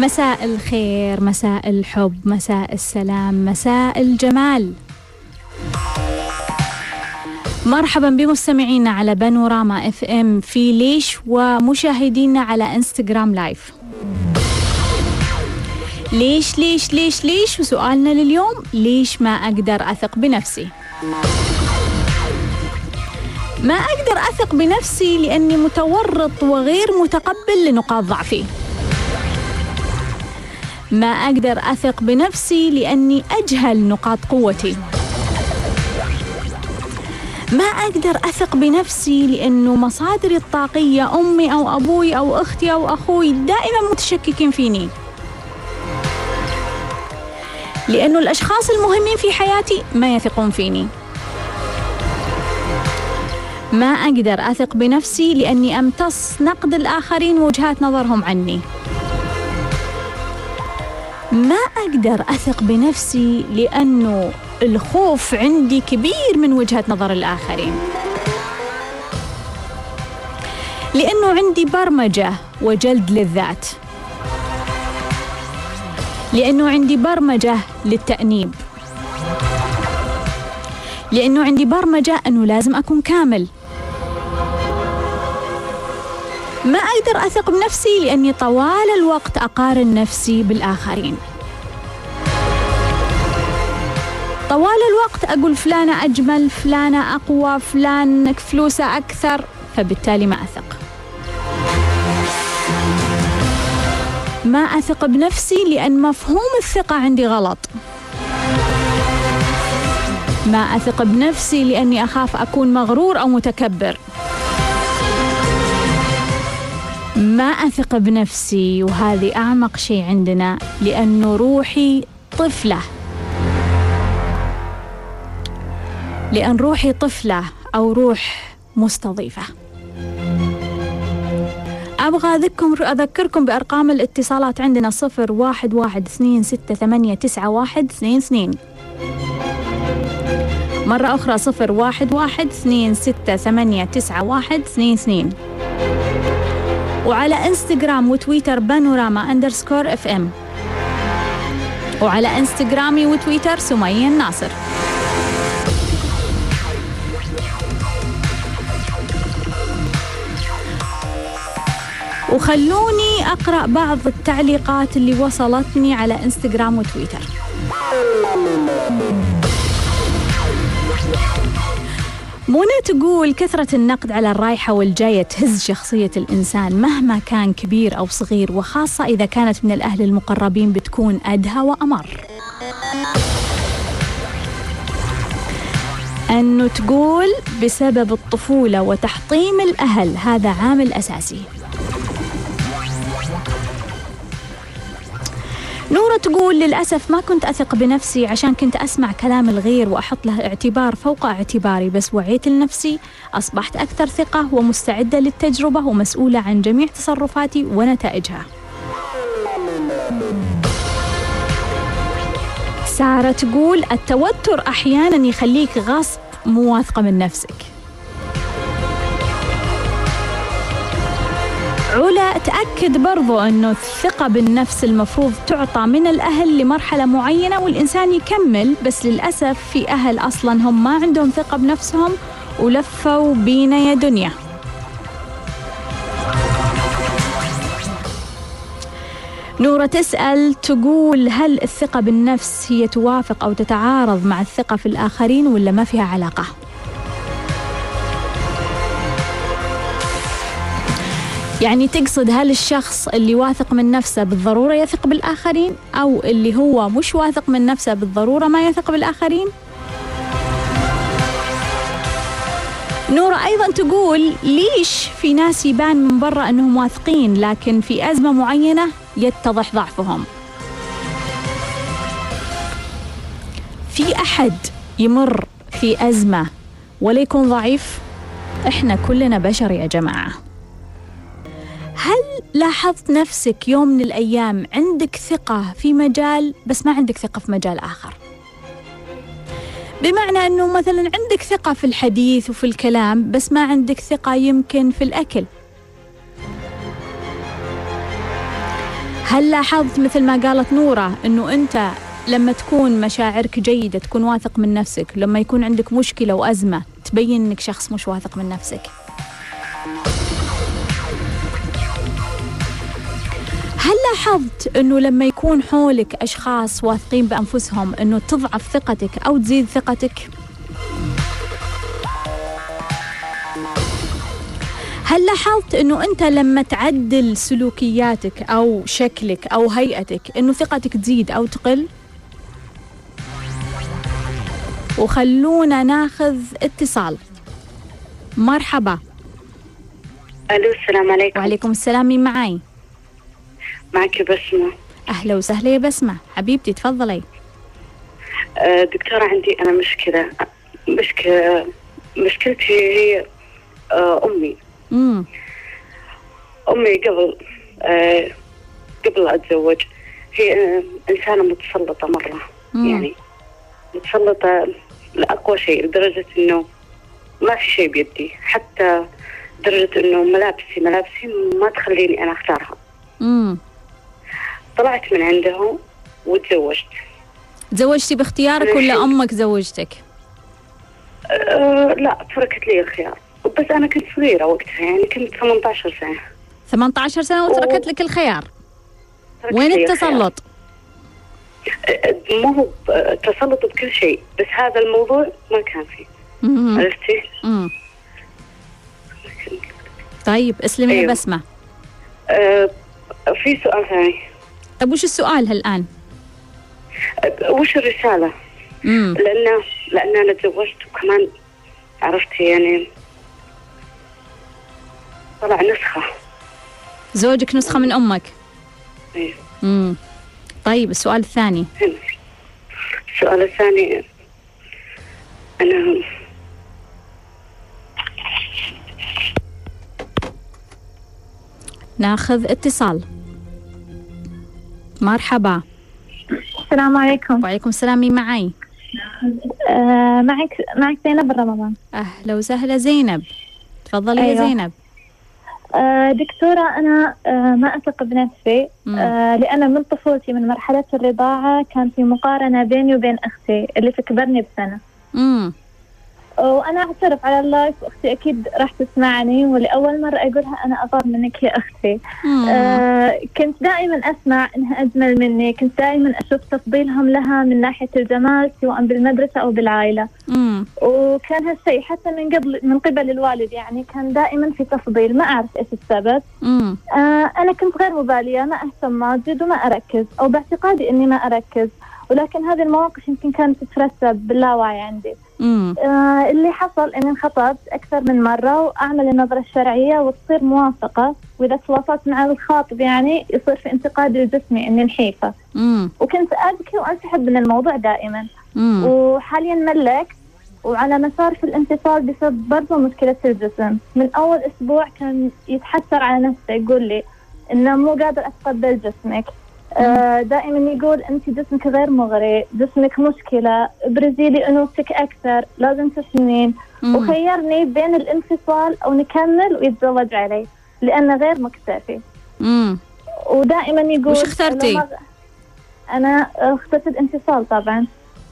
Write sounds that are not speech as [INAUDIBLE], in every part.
مساء الخير مساء الحب مساء السلام مساء الجمال. مرحبا بمستمعينا على بانوراما FM في ليش ومشاهدينا على إنستغرام live. ليش ليش ليش ليش؟ وسؤالنا لليوم ليش ما أقدر أثق بنفسي؟ ما أقدر أثق بنفسي لأني متورط وغير متقبل لنقاط ضعفي. ما أقدر أثق بنفسي لأني أجهل نقاط قوتي. ما أقدر أثق بنفسي لأنه مصادري الطاقية أمي أو أبوي أو أختي أو أخوي دائما متشككين فيني. لأنه الأشخاص المهمين في حياتي ما يثقون فيني. ما أقدر أثق بنفسي لأني أمتص نقد الآخرين ووجهات نظرهم عني. ما أقدر أثق بنفسي لأنه الخوف عندي كبير من وجهة نظر الآخرين. لأنه عندي برمجة وجلد للذات. لأنه عندي برمجة للتأنيب. لأنه عندي برمجة أنه لازم أكون كامل. ما أقدر أثق بنفسي لأني طوال الوقت أقارن نفسي بالآخرين. طوال الوقت أقول فلانة أجمل فلانة أقوى فلان فلوسه أكثر فبالتالي ما أثق. ما أثق بنفسي لأن مفهوم الثقة عندي غلط. ما أثق بنفسي لأني أخاف أكون مغرور أو متكبر. ما أثق بنفسي وهذه أعمق شيء عندنا لأنه روحي طفلة. لأن روحي طفلة أو روح مستضيفة. أبغى أذكركم أذكركم بأرقام الاتصالات عندنا صفر واحد واحد اثنين ستة ثمانية تسعة واحد اثنين اثنين. مرة أخرى صفر واحد واحد اثنين ستة ثمانية تسعة واحد اثنين اثنين. وعلى إنستغرام وتويتر بانوراما أندرسكور إف إم. وعلى انستغرامي وتويتر سمية الناصر وخلوني أقرأ بعض التعليقات اللي وصلتني على إنستغرام وتويتر. منى تقول كثرة النقد على الرايحة والجاية تهز شخصية الإنسان مهما كان كبير أو صغير وخاصة إذا كانت من الأهل المقربين بتكون أدهى وأمر. أنه تقول بسبب الطفولة وتحطيم الأهل هذا عامل أساسي. نورة تقول للأسف ما كنت أثق بنفسي عشان كنت أسمع كلام الغير وأحط له اعتبار فوق اعتباري بس وعيت لنفسي أصبحت أكثر ثقة ومستعدة للتجربة ومسؤولة عن جميع تصرفاتي ونتائجها. سارة تقول التوتر أحيانا يخليك غصب مو واثقة من نفسك. علا تأكد برضو أنه الثقة بالنفس المفروض تعطى من الأهل لمرحلة معينة والإنسان يكمل بس للأسف في أهل أصلا هم ما عندهم ثقة بنفسهم ولفوا بينا يا دنيا نورة تسأل تقول هل الثقة بالنفس هي توافق أو تتعارض مع الثقة في الآخرين ولا ما فيها علاقة؟ يعني تقصد هل الشخص اللي واثق من نفسه بالضرورة يثق بالآخرين أو اللي هو مش واثق من نفسه بالضرورة ما يثق بالآخرين؟ نورة أيضا تقول ليش في ناس يبان من برا أنهم واثقين لكن في أزمة معينة يتضح ضعفهم؟ في أحد يمر في أزمة ولا يكون ضعيف؟ إحنا كلنا بشر يا جماعة. هل لاحظت نفسك يوم من الأيام عندك ثقة في مجال بس ما عندك ثقة في مجال آخر؟ بمعنى أنه مثلا عندك ثقة في الحديث وفي الكلام بس ما عندك ثقة يمكن في الأكل. هل لاحظت مثل ما قالت نورة أنه أنت لما تكون مشاعرك جيدة تكون واثق من نفسك لما يكون عندك مشكلة وأزمة تبين أنك شخص مش واثق من نفسك؟ هل لاحظت أنه لما يكون حولك أشخاص واثقين بأنفسهم أنه تضعف ثقتك أو تزيد ثقتك؟ هل لاحظت أنه أنت لما تعدل سلوكياتك أو شكلك أو هيئتك أنه ثقتك تزيد أو تقل؟ وخلونا ناخذ اتصال مرحبا ألو السلام عليكم وعليكم السلام مين معاي؟ معك بسمة. أهلا وسهلا يا بسمة. حبيبتي تفضلي. آه، دكتورة عندي أنا مشكلة. مشكلة مشكلتي هي آه، أمي. امم أمي قبل آه، قبل أتزوج. هي إنسانة متسلطة مرة. مم. يعني متسلطة لأقوى شيء لدرجة إنه ما في شيء بيدي. حتى درجة إنه ملابسي ملابسي ما تخليني أنا أختارها. امم طلعت من عندهم وتزوجت تزوجتي باختيارك ولا أمك زوجتك؟ أه لا تركت لي الخيار بس أنا كنت صغيرة وقتها يعني كنت 18 سنة 18 سنة وتركت لك الخيار وين. التسلط؟ ما هو تسلط بكل شيء بس هذا الموضوع ما كان فيه. عرفتي؟ طيب اسلمي أيوه. بسمة أه في سؤال ثاني طيب وش السؤال هالآن؟ وش الرسالة؟ امم لأن لأن أنا تزوجت وكمان عرفتي يعني طلع نسخة زوجك نسخة من أمك إيه. امم طيب السؤال الثاني هنا. السؤال الثاني أنا ناخذ اتصال مرحبا. السلام عليكم. وعليكم السلام مين معي؟ آه معك معك زينب رمضان. أهلا وسهلا زينب. تفضلي يا أيوة. زينب. آه دكتورة أنا آه ما أثق بنفسي. مم. آه لأن من طفولتي من مرحلة الرضاعة كان في مقارنة بيني وبين أختي اللي تكبرني بسنة. امم وأنا أعترف على اللايف وأختي أكيد راح تسمعني ولأول مرة أقولها أنا أغار منك يا أختي. مم. آه كنت دائما أسمع إنها أجمل مني كنت دائما أشوف تفضيلهم لها من ناحية الجمال سواء بالمدرسة أو بالعائلة. امم وكان هالشيء حتى من قبل من قبل الوالد يعني كان دائما في تفضيل ما أعرف إيش السبب. آه أنا كنت غير مبالية ما أهتم ماجد وما أركز أو باعتقادي إني ما أركز. ولكن هذه المواقف يمكن كانت تترسب باللاوعي عندي. آه اللي حصل إني انخطبت أكثر من مرة وأعمل النظرة الشرعية وتصير موافقة. وإذا تواصلت مع الخاطب يعني يصير في انتقاد الجسمي إني نحيفة. وكنت أبكي وأنسحب من الموضوع دائما. امم وحاليا ملكت وعلى مسار في الانفصال بسبب برضه مشكلة الجسم. من أول أسبوع كان يتحسر على نفسه يقول لي إنه مو قادر أتقبل جسمك. دائما يقول أنت جسمك غير مغري جسمك مشكلة ابرزي لي أنوثتك أكثر لازم تسمين وخيرني بين الانفصال أو نكمل ويتزوج علي لأنه غير مكتفي. امم ودائما يقول وش اخترتي؟ أنا اخترت الانفصال طبعا.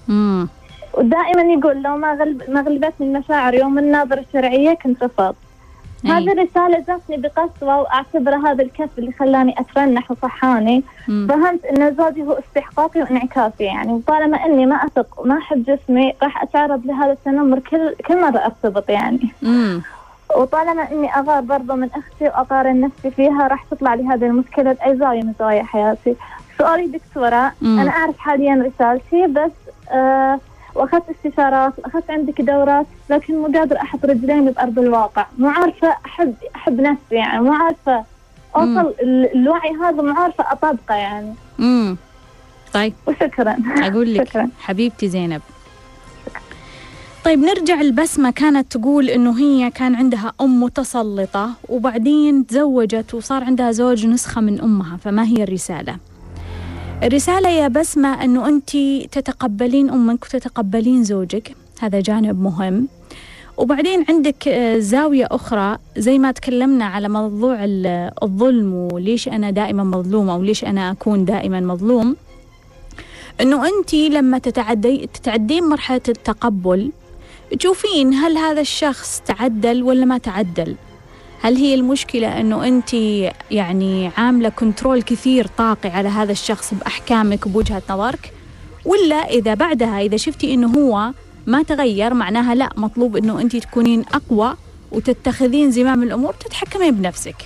امم ودائما يقول لو ما غلب ما غلبتني المشاعر يوم الناظرة الشرعية كنت رفضت. هذه الرسالة جاتني بقسوة وأعتبر هذا الكف اللي خلاني أترنح وصحاني فهمت أن زوجي هو استحقاقي وانعكاسي يعني. وطالما أني ما أثق وما أحب جسمي راح أتعرض لهذا التنمر كل كل مرة أرتبط يعني. امم وطالما أني أغار برضه من أختي وأقارن نفسي فيها راح تطلع لي هذه المشكلة بأي زاوية من زوايا حياتي. سؤالي دكتورة مم. أنا أعرف حاليا رسالتي بس آه وأخذت استشارات وأخذت عندك دورات لكن مو قادر أحط رجلين بأرض الواقع. مو عارفة أحب أحب نفسي يعني مو عارفة أوصل ال- الوعي هذا مو عارفة أطبقه يعني. امم طيب. وشكرا. أقول لك شكرا. حبيبتي زينب. طيب نرجع البسمة. كانت تقول إنه هي كان عندها أم متسلطة وبعدين تزوجت وصار عندها زوج نسخة من أمها فما هي الرسالة؟ الرسالة يا بسمة أنه أنت تتقبلين أمك وتتقبلين زوجك. هذا جانب مهم. وبعدين عندك آه، زاوية أخرى. زي ما تكلمنا على موضوع ال- الظلم وليش أنا دائما مظلومة وليش أنا أكون دائما مظلوم. أنه أنت لما تتعدي تتعدين مرحلة التقبل تشوفين هل هذا الشخص تعدل ولا ما تعدل. هل هي المشكلة أنه أنت يعني عاملة كنترول كثير طاقي على هذا الشخص بأحكامك وبوجهة نظرك؟ ولا إذا بعدها إذا شفتي أنه هو ما تغير معناها لا مطلوب أنه أنت تكونين أقوى وتتخذين زمام الأمور تتحكمين بنفسك.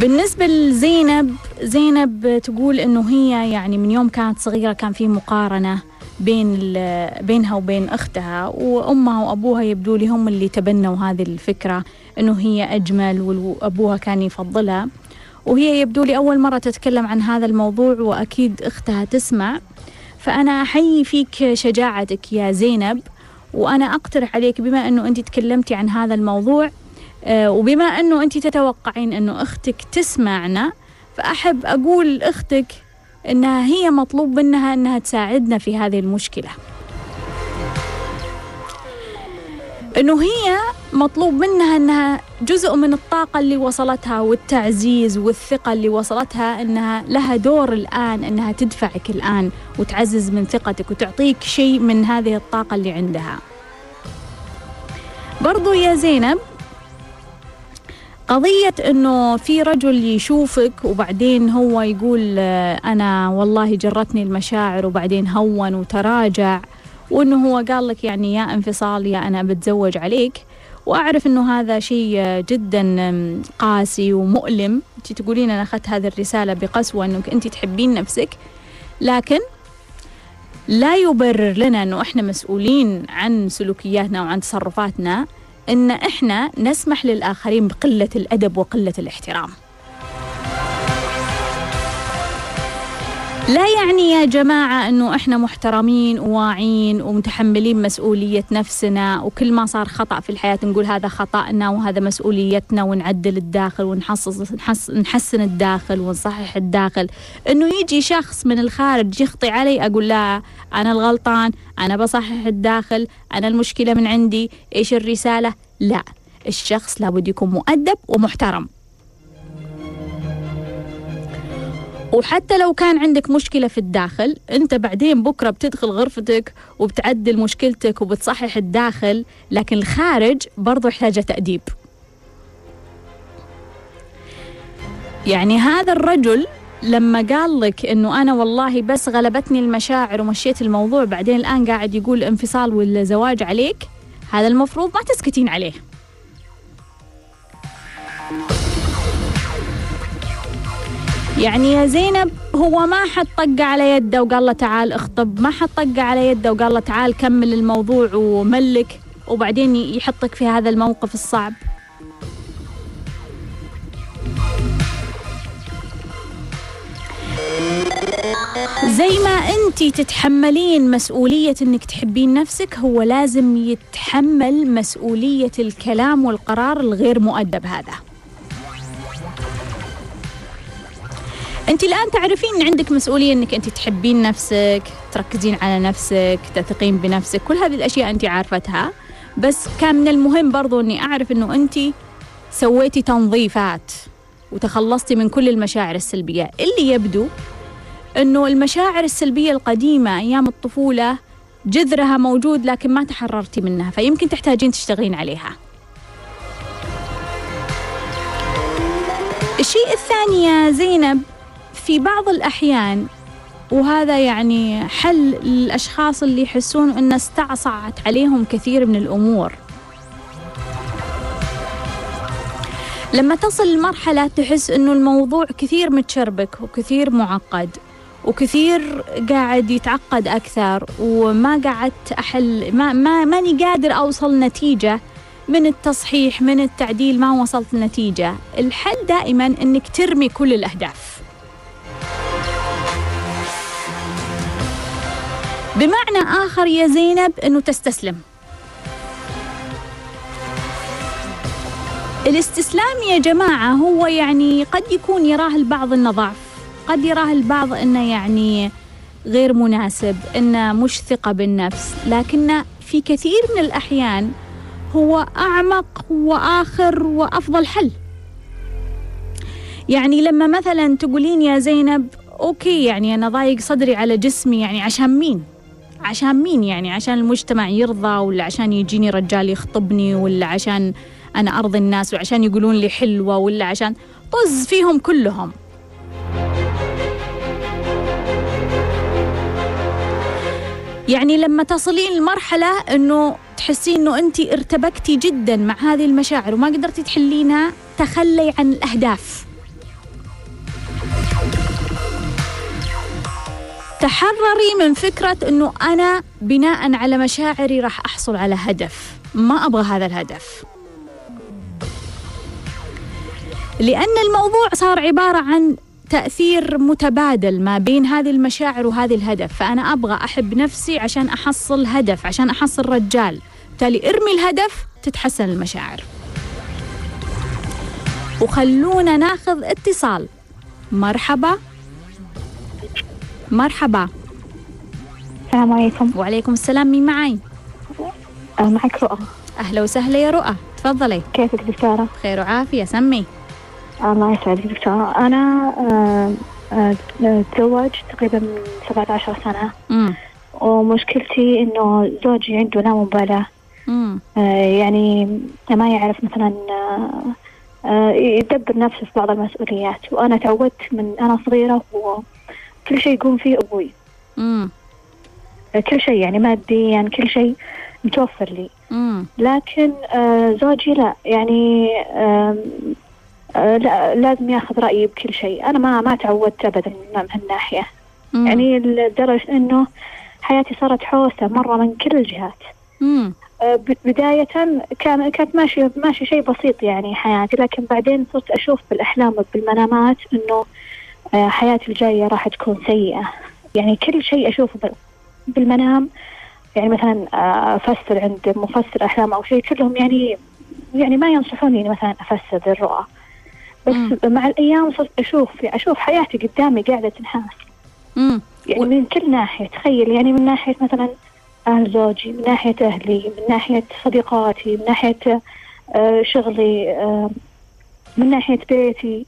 بالنسبة لزينب زينب تقول إنه هي يعني من يوم كانت صغيرة كان في مقارنة. بين بينها وبين أختها وأمها وأبوها يبدو لي هم اللي تبنوا هذه الفكرة إنه هي أجمل وأبوها كان يفضلها. وهي يبدو لي أول مرة تتكلم عن هذا الموضوع وأكيد أختها تسمع. فأنا أحيي فيك شجاعتك يا زينب وأنا أقترح عليك بما إنه أنت تكلمتي عن هذا الموضوع آه، وبما إنه أنت تتوقعين إنه أختك تسمعنا فأحب أقول لاختك انها هي مطلوب منها إنها تساعدنا في هذه المشكلة. إنه هي مطلوب منها إنها جزء من الطاقة اللي وصلتها والتعزيز والثقة اللي وصلتها إنها لها دور الآن إنها تدفعك الآن وتعزز من ثقتك وتعطيك شيء من هذه الطاقة اللي عندها. برضو يا زينب قضية إنه في رجل يشوفك وبعدين هو يقول آه، أنا والله جرتني المشاعر وبعدين هون وتراجع وإنه هو قال لك يعني يا انفصال يا أنا بتزوج عليك. وأعرف إنه هذا شيء آه، جدا قاسي ومؤلم. انت تقولين أنا أخذت هذه الرسالة بقسوة إنك انت تحبين نفسك. لكن لا يبرر لنا إنه إحنا مسؤولين عن سلوكياتنا وعن تصرفاتنا. إن إحنا نسمح للآخرين بقلة الأدب وقلة الاحترام. لا يعني يا جماعة أنه إحنا محترمين وواعين ومتحملين مسؤولية نفسنا وكل ما صار خطأ في الحياة نقول هذا خطأنا وهذا مسؤوليتنا ونعدل الداخل ونحصص نحس نحسن الداخل ونصحح الداخل. أنه يجي شخص من الخارج يخطي علي أقول لا أنا الغلطان أنا بصحح الداخل أنا المشكلة من عندي إيش الرسالة؟ لا. الشخص لابد يكون مؤدب ومحترم. وحتى لو كان عندك مشكلة في الداخل أنت بعدين بكرة بتدخل غرفتك وبتعدل مشكلتك وبتصحح الداخل لكن الخارج برضو يحتاج تأديب. يعني هذا الرجل لما قال لك إنه أنا والله بس غلبتني المشاعر ومشيت الموضوع بعدين الآن قاعد يقول انفصال والزواج عليك هذا المفروض ما تسكتين عليه. يعني يا زينب هو ما حد طق على يده وقال له تعال اخطب. ما حد طق على يده وقال له تعال كمل الموضوع وملك وبعدين يحطك في هذا الموقف الصعب. زي ما انت تتحملين مسؤولية انك تحبين نفسك هو لازم يتحمل مسؤولية الكلام والقرار الغير مؤدب هذا. انت الآن تعرفين إن عندك مسؤولية إنك أنت تحبين نفسك تركزين على نفسك تثقين بنفسك كل هذه الأشياء أنت عارفتها بس كان من المهم برضو إني أعرف إنه أنت سويتي تنظيفات وتخلصتي من كل المشاعر السلبية. اللي يبدو إنه المشاعر السلبية القديمة أيام الطفولة جذرها موجود لكن ما تحررتي منها فيمكن تحتاجين تشتغلين عليها. الشيء الثاني يا زينب في بعض الأحيان وهذا يعني حل للأشخاص اللي يحسون أن استعصعت عليهم كثير من الأمور. لما تصل لمرحلة تحس أنه الموضوع كثير متشربك وكثير معقد وكثير قاعد يتعقد أكثر وما قعدت أحل ما, ما ماني قادر أوصل نتيجة من التصحيح من التعديل ما وصلت لنتيجة. الحل دائما أنك ترمي كل الأهداف. بمعنى آخر يا زينب أنه تستسلم. الاستسلام يا جماعة هو يعني قد يكون يراه البعض أنه ضعف قد يراه البعض أنه يعني غير مناسب إنه مش ثقة بالنفس لكنه في كثير من الأحيان هو أعمق وآخر وأفضل حل. يعني لما مثلا تقولين يا زينب أوكي يعني أنا ضايق صدري على جسمي يعني عشان مين؟ عشان مين يعني؟ عشان المجتمع يرضى ولا عشان يجيني رجال يخطبني ولا عشان أنا أرضي الناس وعشان يقولون لي حلوة ولا عشان طز فيهم كلهم. يعني لما تصلين لمرحلة أنه تحسين أنه أنت ارتبكتي جدا مع هذه المشاعر وما قدرتي تحلينها تخلي عن الأهداف. تحرري من فكرة أنه أنا بناء على مشاعري راح أحصل على هدف. ما أبغى هذا الهدف. لأن الموضوع صار عبارة عن تأثير متبادل ما بين هذه المشاعر وهذه الهدف. فأنا أبغى أحب نفسي عشان أحصل هدف عشان أحصل رجال. بالتالي ارمي الهدف تتحسن المشاعر. وخلونا ناخذ اتصال. مرحبا. مرحبا. السلام عليكم. وعليكم السلام مين معي آه، معك رؤى. أهلا وسهلا يا رؤى. تفضلي. كيفك دكتورة؟ خير وعافية سمي. الله يسعدك دكتورة. أنا آه، آه، تزوجت تقريبا من 17 سنة. امم ومشكلتي إنه زوجي عنده لا مبالاة يعني ما يعرف مثلا يدبر نفسه في بعض المسؤوليات. وأنا تعودت من أنا صغيرة وكل شيء يقوم فيه أبوي. امم كل شيء يعني ماديا كل شيء متوفر لي. امم لكن آه، زوجي لا. يعني آه، لا لازم ياخذ رأيي بكل شيء. أنا ما ما تعودت أبدا من هالناحية. يعني لدرجة إنه حياتي صارت حوسة مرة من كل الجهات. امم آه، بداية كان كانت ماشية ماشي شيء بسيط يعني حياتي. لكن بعدين صرت أشوف بالأحلام وبالمنامات إنه حياتي الجاية راح تكون سيئة. يعني كل شيء أشوفه بال- بالمنام يعني مثلا آه، أفسر عند مفسر أحلام أو شيء كلهم يعني يعني ما ينصحوني إني مثلا أفسر الرؤى. بس مم. مع الأيام صرت أشوف أشوف حياتي قدامي قاعدة تنحاس. يعني من كل ناحية تخيل يعني من ناحية مثلا أهل زوجي من ناحية أهلي من ناحية صديقاتي من ناحية آه، شغلي آه، من ناحية بيتي.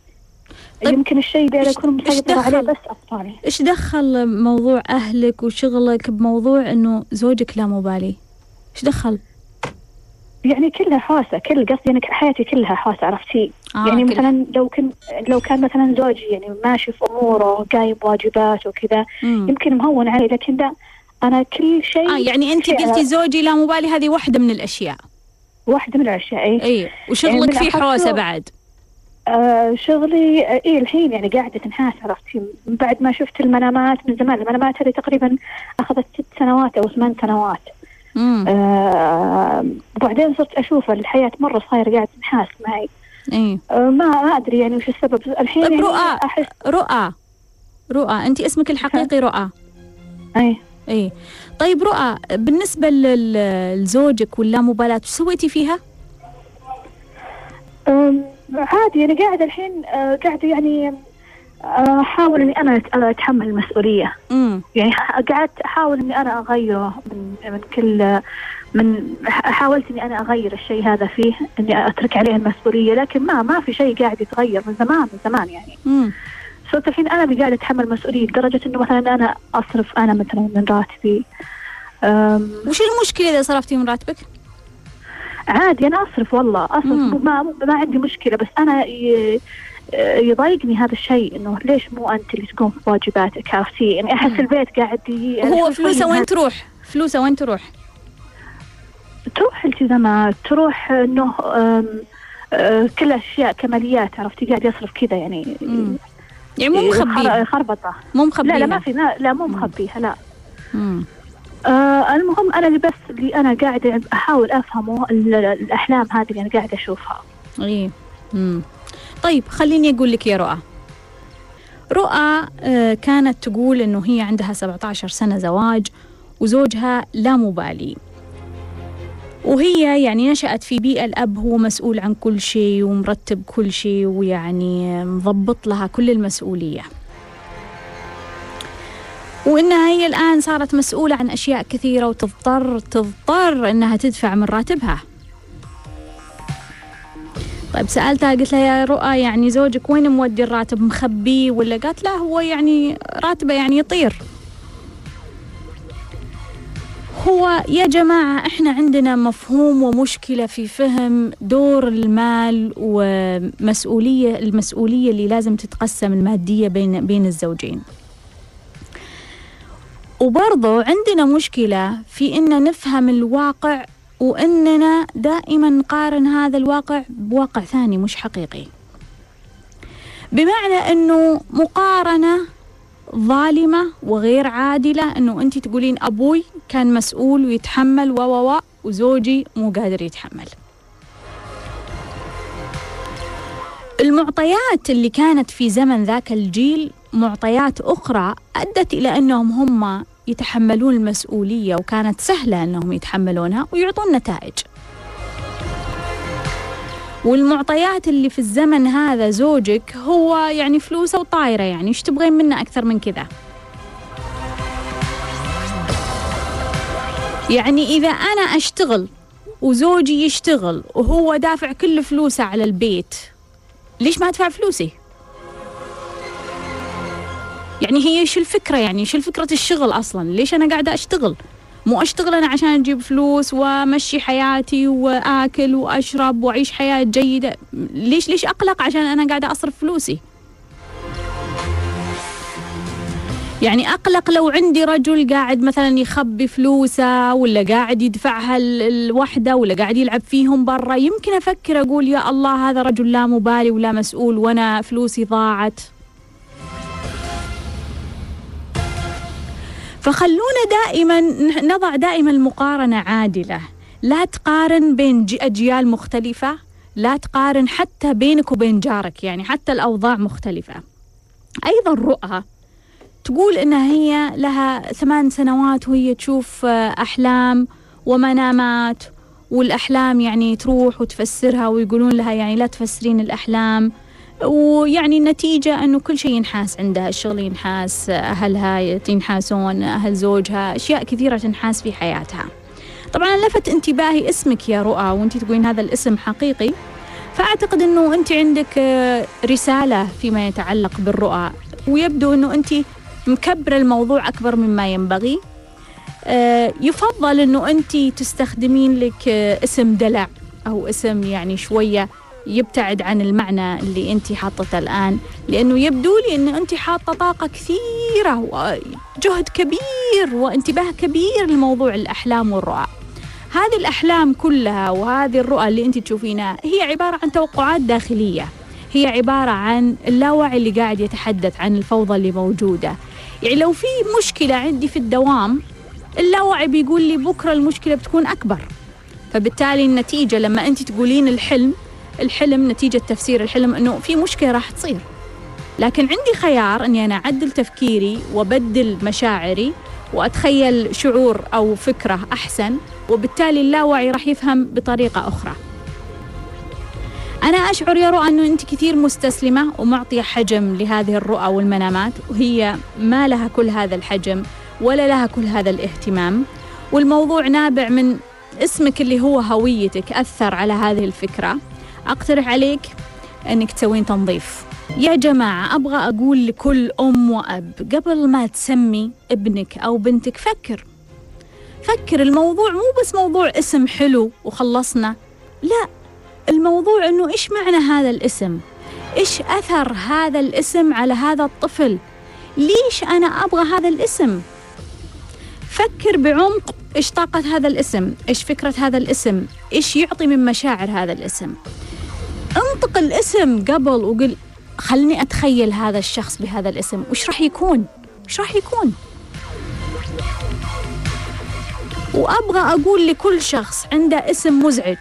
طيب، يمكن الشيء ده إيش- يكون إيش مسيطر عليه؟ بس أطفالي إيش دخل موضوع أهلك وشغلك بموضوع إنه زوجك لا مبالي؟ إيش دخل؟ يعني كلها حوسة كل قصدي يعني حياتي كلها حوسة عرفتي؟ آه يعني كل- مثلا لو كان لو كان مثلا زوجي يعني ماشي في أموره قايم بواجباته وكذا. يمكن مهون علي لكن لا أنا كل شيء آه يعني أنت قلتي زوجي لا مبالي هذه واحدة من الأشياء. واحدة من الأشياء إيه. اي وشغلك يعني فيه حوسه بعد. آه شغلي آه إيه الحين يعني قاعدة تنحاس عرفتي بعد ما شفت المنامات من زمان المنامات هذه تقريبا أخذت ست سنوات أو ثمان سنوات. آه وبعدين صرت أشوف الحياة مرة صايرة قاعدة تنحاس معي. إي. آه ما ما أدري يعني وش السبب. الحين طيب يعني رؤى. أحس رؤى رؤى أنت اسمك الحقيقي رؤى. أي. إي. طيب رؤى بالنسبة لزوجك واللامبالاه وش سويتي فيها؟ عادي يعني قاعدة الحين آه قاعدة يعني آه، أنا أت- أنا أتحمل المسؤولية. امم يعني قعدت أحاول إني أنا أغيره من من كل من حاولت إني أنا أغير الشيء هذا فيه إني أترك عليه المسؤولية لكن ما ما في شيء قاعد يتغير من زمان من زمان يعني. امم صرت الحين أنا اللي قاعدة أتحمل مسؤوليه لدرجة إنه مثلا أنا أصرف أنا مثلا من راتبي. وش المشكلة إذا صرفتي من راتبك؟ عادي أنا أصرف والله أصرف. ما ما عندي مشكلة بس أنا ي- يضايقني هذا الشيء إنه ليش مو أنت اللي تقوم بواجباتك عرفتي يعني أحس مم. البيت قاعد ي- هو شوي فلوسه وين تروح؟ فلوسه وين تروح؟ تروح التزامات تروح إنه أه، كل أشياء كماليات عرفتي قاعد يصرف كذا يعني مم. يعني مو مخبيها خربطة مو لا مخبيها لا ما في لا, لا مو. مخبيها لا مم. آه المهم أنا اللي بس اللي أنا قاعدة أحاول أفهمه ال- الأحلام هذه اللي أنا قاعدة أشوفها. إيه مم. طيب خليني أقول لك يا رؤى. رؤى آه، كانت تقول إنه هي عندها 17 سنة زواج وزوجها لا مبالي. وهي يعني نشأت في بيئة الأب هو مسؤول عن كل شيء ومرتب كل شيء ويعني مضبط لها كل المسؤولية. وإنها هي الآن صارت مسؤولة عن أشياء كثيرة وتضطر تضطر إنها تدفع من راتبها. طيب سألتها قلت لها يا رؤى يعني زوجك وين مودي الراتب؟ مخبيه ولا قالت لا هو يعني راتبه يعني يطير. هو يا جماعة إحنا عندنا مفهوم ومشكلة في فهم دور المال ومسؤولية المسؤولية اللي لازم تتقسم المادية بين بين الزوجين. وبرضو عندنا مشكلة في إن نفهم الواقع وإننا دائما نقارن هذا الواقع بواقع ثاني مش حقيقي. بمعنى أنه مقارنة ظالمة وغير عادلة أنه أنت تقولين أبوي كان مسؤول ويتحمل و و وزوجي مو قادر يتحمل. المعطيات اللي كانت في زمن ذاك الجيل معطيات أخرى أدت إلى أنهم هم يتحملون المسؤولية وكانت سهلة أنهم يتحملونها ويعطون نتائج والمعطيات اللي في الزمن هذا زوجك هو يعني فلوسه وطايرة يعني إيش تبغين منه أكثر من كذا يعني إذا أنا أشتغل وزوجي يشتغل وهو دافع كل فلوسه على البيت ليش ما أدفع فلوسي؟ يعني هي إيش الفكرة يعني؟ إيش الفكرة الشغل أصلا؟ ليش أنا قاعدة أشتغل؟ مو أشتغل أنا عشان أجيب فلوس وأمشي حياتي وأكل وأشرب وأعيش حياة جيدة؟ ليش ليش أقلق عشان أنا قاعدة أصرف فلوسي؟ يعني أقلق لو عندي رجل قاعد مثلا يخبي فلوسه ولا قاعد يدفعها الوحدة ولا قاعد يلعب فيهم برا يمكن أفكر أقول يا الله هذا رجل لا مبالي ولا مسؤول وأنا فلوسي ضاعت. فخلونا دائما نضع دائما المقارنة عادلة. لا تقارن بين أجيال مختلفة لا تقارن حتى بينك وبين جارك يعني حتى الأوضاع مختلفة. أيضا رؤى. تقول إنها هي لها ثمان سنوات وهي تشوف أحلام ومنامات والأحلام يعني تروح وتفسرها ويقولون لها يعني لا تفسرين الأحلام. ويعني النتيجة أنه كل شيء ينحاس عندها الشغل ينحاس أهلها ينحاسون أهل زوجها أشياء كثيرة تنحاس في حياتها. طبعا لفت انتباهي اسمك يا رؤى وأنت تقولين هذا الاسم حقيقي. فأعتقد أنه أنت عندك رسالة فيما يتعلق بالرؤى. ويبدو أنه أنت مكبرة الموضوع أكبر مما ينبغي. يفضل أنه أنت تستخدمين لك اسم دلع أو اسم يعني شوية يبتعد عن المعنى اللي انت حاطته الآن لأنه يبدو لي إن انت حاطة طاقة كثيرة وجهد كبير وانتباه كبير لموضوع الأحلام والرؤى. هذه الأحلام كلها وهذه الرؤى اللي انت تشوفينها هي عبارة عن توقعات داخلية. هي عبارة عن اللاوعي اللي قاعد يتحدث عن الفوضى اللي موجودة. يعني لو في مشكلة عندي في الدوام اللاوعي بيقول لي بكرة المشكلة بتكون أكبر. فبالتالي النتيجة لما انت تقولين الحلم الحلم نتيجة تفسير الحلم أنه في مشكلة راح تصير. لكن عندي خيار أني أنا أعدل تفكيري وأبدل مشاعري وأتخيل شعور أو فكرة أحسن وبالتالي اللاوعي راح يفهم بطريقة أخرى. أنا أشعر يا رؤى أنه أنت كثير مستسلمة ومعطية حجم لهذه الرؤى والمنامات وهي ما لها كل هذا الحجم ولا لها كل هذا الاهتمام. والموضوع نابع من اسمك اللي هو هويتك أثر على هذه الفكرة. أقترح عليك أنك تسوين تنظيف. يا جماعة أبغى أقول لكل أم وأب قبل ما تسمي ابنك أو بنتك فكر. فكر الموضوع مو بس موضوع اسم حلو وخلصنا. لا الموضوع أنه إيش معنى هذا الاسم؟ إيش أثر هذا الاسم على هذا الطفل؟ ليش أنا أبغى هذا الاسم؟ فكر بعمق إيش طاقة هذا الاسم إيش فكرة هذا الاسم إيش يعطي من مشاعر هذا الاسم. انطق الاسم قبل وقل خلني أتخيل هذا الشخص بهذا الاسم وش راح يكون؟ وش راح يكون؟ وأبغى أقول لكل شخص عنده اسم مزعج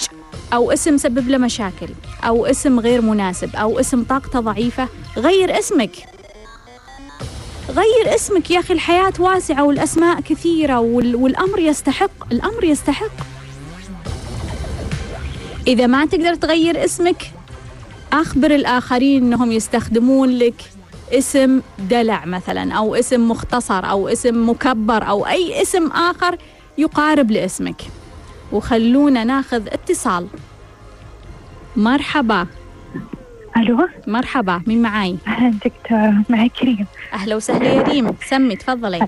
أو اسم سبب له مشاكل أو اسم غير مناسب أو اسم طاقته ضعيفة غير اسمك. غير اسمك يا أخي الحياة واسعة والأسماء كثيرة والأمر يستحق الأمر يستحق. إذا ما تقدر تغير اسمك أخبر الآخرين أنهم يستخدمون لك اسم دلع مثلا أو اسم مختصر أو اسم مكبر أو أي اسم آخر يقارب لاسمك. وخلونا ناخذ اتصال. مرحبا. ألو؟ مرحبا مين معاي؟ أهلا دكتورة معك كريم. أهلا وسهلا يا ريم. سمي تفضلي.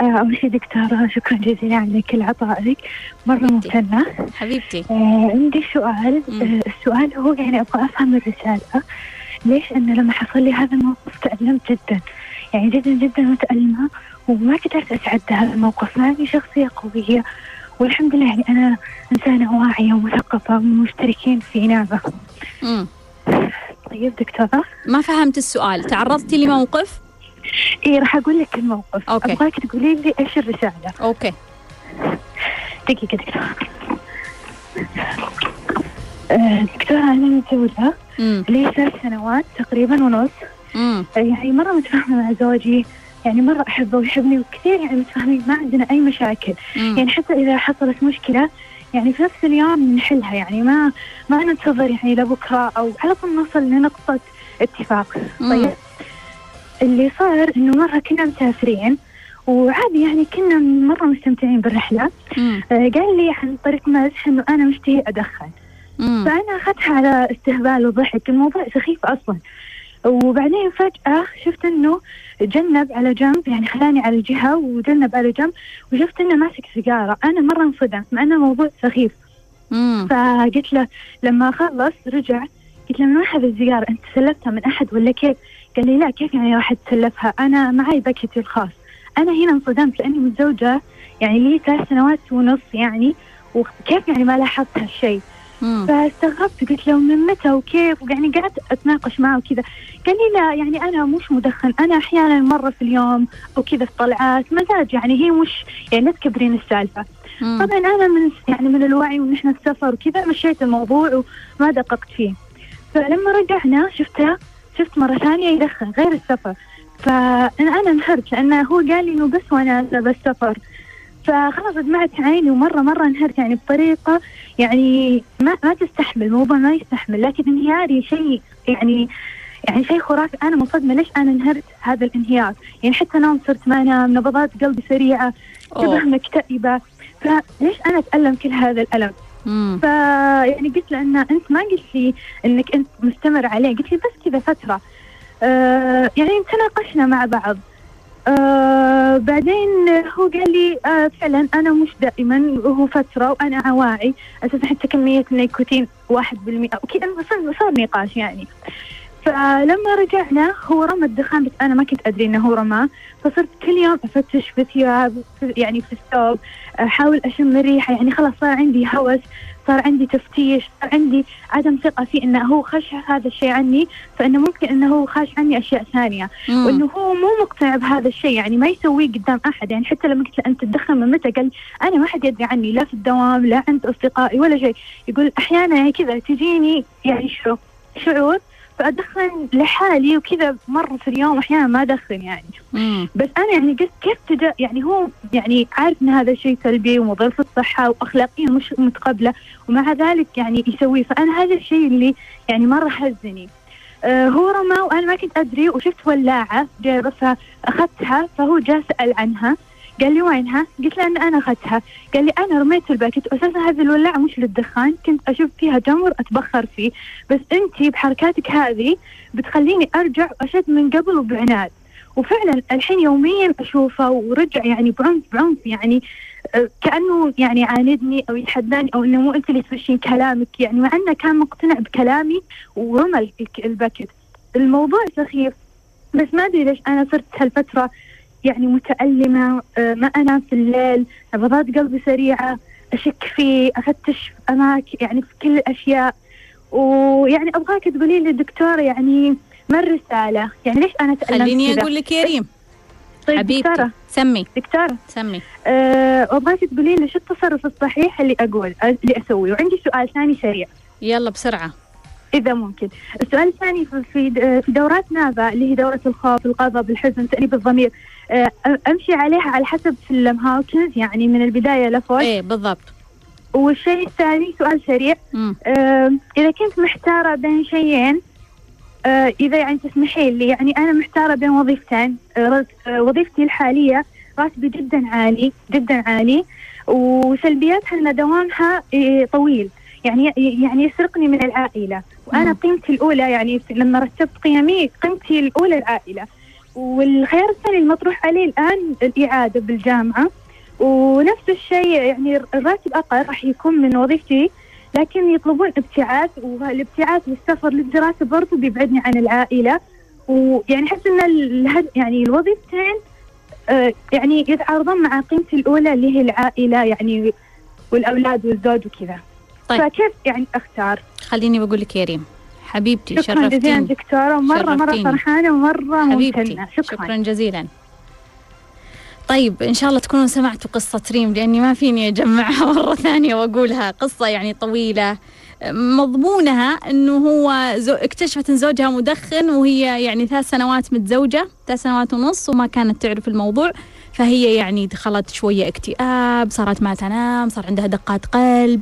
آه، أول شيء دكتورة شكرا جزيلا على كل عطائك. مرة. ممتنة. حبيبتي. آه عندي سؤال. آه السؤال هو يعني أبغى أفهم الرسالة. ليش انه لما حصل لي هذا الموقف تألمت جدا؟ يعني جدا جدا متألمة وما قدرت اتعدى هذا الموقف. مع إني شخصية قوية والحمد لله يعني أنا إنسانة واعية ومثقفة ومشتركين في نعمة. طيب دكتورة؟ ما فهمت السؤال. تعرضتي لموقف؟ اي راح أقول لك الموقف. okay. أبغاك تقولي لي إيش الرسالة. okay. دقيقة دكتورة. آه، دكتورة أنا متزوجة. لي ثلاث سنوات تقريبا ونص. مم. آه، يعني مرة متفاهمة مع زوجي. يعني مرة أحبه ويحبني وكثير يعني متفاهمين ما عندنا أي مشاكل. مم. يعني حتى إذا حصلت مشكلة يعني في نفس اليوم نحلها يعني ما ما ننتظر يعني لبكرة أو على طول نوصل لنقطة اتفاق. طيب اللي صار إنه مرة كنا مسافرين وعادي يعني كنا مرة مستمتعين بالرحلة مم. آه، قال لي عن طريق مزح إنه أنا مشتهي أدخن مم. فأنا اخذتها على استهبال وضحك الموضوع سخيف أصلا وبعدين فجأة شفت إنه جنب على جنب يعني خلاني على جهة وجنب على جنب وشفت إنه ماسك سيجارة أنا مرة انصدمت مع إنه موضوع سخيف مم. فقلت له لما خلص رجع قلت له من اخذ السيجارة أنت سلفتها من أحد ولا كيف؟ قال لي لا كيف يعني راح تسلفها أنا معي باكيتي الخاص أنا هنا انصدمت لأني متزوجة يعني لي ثلاث سنوات ونص يعني وكيف يعني ما لاحظت هالشيء. فاستغربت قلت له من متى وكيف؟ ويعني قعدت أتناقش معه وكذا. قال لي لا يعني أنا مش مدخن أنا أحيانا مرة في اليوم أو كذا في طلعات مزاج يعني هي مش يعني لا تكبرين السالفة. مم. طبعا أنا من يعني من الوعي وان إحنا السفر وكذا مشيت الموضوع وما دققت فيه. فلما رجعنا شفته شفت مرة ثانية يدخن غير السفر. فانا أنا انهرت لأنه هو قال لي إنه بس وأنا بالسفر فخلاص دمعت عيني ومرة مرة انهرت يعني بطريقة يعني ما ما تستحمل الموضوع ما يستحمل. لكن انهياري شيء يعني يعني شيء خرافي. أنا منصدمه ليش أنا انهرت هذا الانهيار. يعني حتى نوم صرت ما أنام نبضات قلبي سريعة شبه. مكتئبة. فليش أنا أتألم كل هذا الألم؟ مم. فيعني قلت له إن أنت ما قلت لي إنك أنت مستمر عليه. قلت لي بس كذا فترة. آه يعني تناقشنا مع بعض. آه بعدين هو قال لي آه فعلا أنا مش دائما وهو فترة وأنا عواعي أساسا حتى كمية النيكوتين واحد بالمئة وكذا صار صار نقاش يعني. فلما رجعنا هو رمى الدخان بس أنا ما كنت أدري إنه هو رماه. فصرت كل يوم أفتش في ثياب يعني في الثوب أحاول أشم الريحه يعني خلاص صار عندي هوس. صار عندي تفتيش صار عندي عدم ثقة في إنه هو خش هذا الشيء عني فإنه ممكن إنه هو خاش عني أشياء ثانية. مم. وإنه هو مو مقتنع بهذا الشيء يعني ما يسويه قدام أحد. يعني حتى لما قلت له أنت تدخن من متى؟ قال أنا ما حد يدري عني لا في الدوام لا عند أصدقائي ولا شيء. يقول أحيانا يعني كذا تجيني يعني شو شعور فأدخن لحالي وكذا مرة في اليوم أحيانا ما أدخن يعني. مم. بس أنا يعني قلت كيف تجا يعني هو يعني عارف إن هذا شيء سلبي ومضر في الصحة وأخلاقيا مش متقبلة ومع ذلك يعني يسويه. فأنا هذا الشيء اللي يعني مرة حزني. آه هو رمى وأنا ما كنت أدري وشفت ولاعة جايبة فأخذتها فهو جاء سال عنها. قال لي وينها؟ قلت له إن أنا أخذتها، قال لي أنا رميت الباكت واساسا هذه الولاعة مش للدخان، كنت أشوف فيها جمر أتبخر فيه، بس أنت بحركاتك هذه بتخليني أرجع وأشد من قبل وبعناد. وفعلا الحين يوميا أشوفه ورجع يعني بعنف بعنف يعني آه، كأنه يعني عاندني أو يتحداني أو إنه مو أنت اللي تمشين كلامك يعني مع إنه كان مقتنع بكلامي ورمى ال- الباكت. الموضوع سخيف بس ما أدري ليش أنا صرت هالفترة يعني متألمة آه، ما أنام في الليل نبضات قلبي سريعة أشك فيه أفتش في أماكن يعني في كل الأشياء. ويعني أبغاك تقولي لي دكتورة يعني ما الرسالة؟ يعني ليش أنا تألمت خليني؟ أقول لك يا ريم. طيب حبيبتي دكتورة. سمي. دكتورة. سمي. أه أبغاك تقولي لي شو التصرف الصحيح اللي أقول اللي أسويه؟ وعندي سؤال ثاني سريع. يلا بسرعة. إذا ممكن. السؤال الثاني في في دورات نافا اللي هي دورة الخوف الغضب الحزن تأنيب الضمير. آه، أمشي عليها على حسب سلم هاوكنز يعني من البداية لفوق. إيه بالضبط. والشيء الثاني سؤال سريع. آه، إذا كنت محتارة بين شيئين آه إذا يعني تسمحي لي يعني أنا محتارة بين وظيفتين. آه آه وظيفتي الحالية راتبي جدا عالي جدا عالي وسلبياتها أن دوامها آه طويل. يعني يعني يسرقني من العائلة. وأنا مم. قيمتي الأولى يعني لما رتبت قيمي قيمتي الأولى العائلة. والخيار الثاني المطروح عليه الآن الإعادة بالجامعة. ونفس الشيء يعني الراتب أقل راح يكون من وظيفتي لكن يطلبون ابتعاث والابتعاث والسفر للدراسة برضو بيبعدني عن العائلة. ويعني إن ال- يعني الوظيفتين آه، يعني يتعارضون مع قيمتي الأولى اللي هي العائلة يعني والأولاد والزوج وكذا. طيب. فكيف يعني أختار؟ خليني بقول لك يا ريم. حبيبتي شكرا جزيلا شرفتيني. دكتورة. مرة مرة. فرحانة ومرة حبيبتي ممتنة. شكرا, شكرا جزيلا. طيب إن شاء الله تكونوا سمعتوا قصة ريم لأني ما فيني أجمعها [LAUGHS] مرة ثانية وأقولها. قصة يعني طويلة. مضمونها إنه هو زو... اكتشفت إن زوجها مدخن وهي يعني ثلاث سنوات متزوجة ثلاث سنوات ونص وما كانت تعرف الموضوع. فهي يعني دخلت شوية اكتئاب صارت ما تنام صار عندها دقات قلب.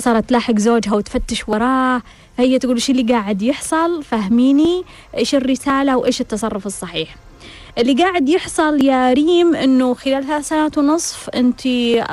صارت تلاحق زوجها وتفتش وراه فهي تقول إيش اللي قاعد يحصل؟ فهميني؟ إيش الرسالة وإيش التصرف الصحيح؟ اللي قاعد يحصل يا ريم إنه خلال ثلاث سنوات ونصف انت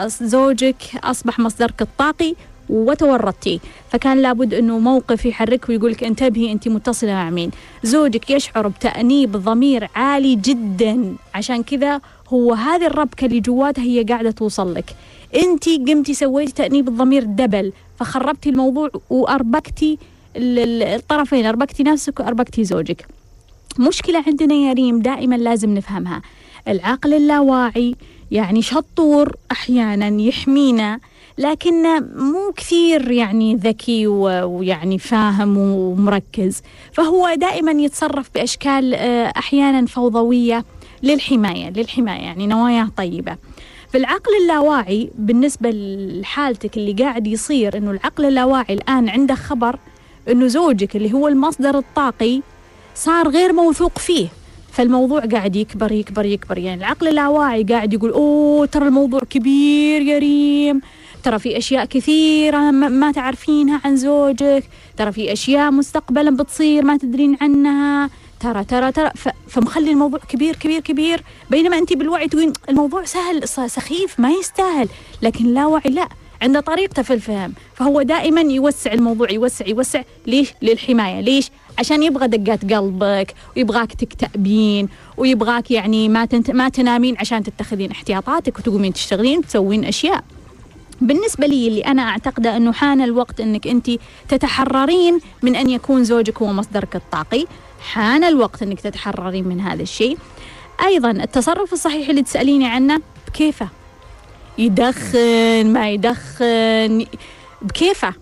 زوجك أصبح مصدرك الطاقي وتورطتي. فكان لابد أنه موقف يحرك لك انتبهي أنت متصلة مع مين. زوجك يشعر بتأنيب ضمير عالي جدا. عشان كذا هو هذه الربكة اللي جواتها هي قاعدة توصل لك. أنت قمتي سويتي تأنيب الضمير دبل فخربتي الموضوع ال- الطرفين أربكتي نفسك وأربكتي زوجك. مشكلة عندنا يا ريم دائما لازم نفهمها. العقل اللاواعي يعني شطور أحيانا يحمينا لكنه مو كثير يعني ذكي ويعني فاهم ومركز. فهو دائما يتصرف بأشكال آه، أحيانا فوضوية للحماية للحماية يعني نواياه طيبة. في العقل اللاواعي بالنسبة لحالتك اللي قاعد يصير إنه العقل اللاواعي الآن عنده خبر إنه زوجك اللي هو المصدر الطاقي صار غير موثوق فيه. فالموضوع قاعد يكبر يكبر يكبر. يعني العقل اللاواعي قاعد يقول أوه ترى الموضوع كبير يا ريم ترى في أشياء كثيرة ما تعرفينها عن زوجك ترى في أشياء مستقبلا بتصير ما تدرين عنها. ترى ترى ترى فمخلي الموضوع كبير كبير كبير. بينما انت بالوعي تقولين الموضوع سهل سخيف ما يستاهل. لكن لا وعي لا. عنده طريقته في الفهم. فهو دائما يوسع الموضوع يوسع يوسع. ليش؟ للحماية. ليش؟ عشان يبغى دقات قلبك ويبغاك تكتئبين ويبغاك يعني ما تنت... ما تنامين عشان تتخذين احتياطاتك وتقومين تشتغلين وتسوين أشياء. بالنسبة لي اللي أنا أعتقده أنه حان الوقت أنك أنت تتحررين من أن يكون زوجك هو مصدرك الطاقي. حان الوقت أنك تتحررين من هذا الشيء. أيضا التصرف الصحيح اللي تسأليني عنه بكيفه؟ يدخن ما يدخن بكيفه؟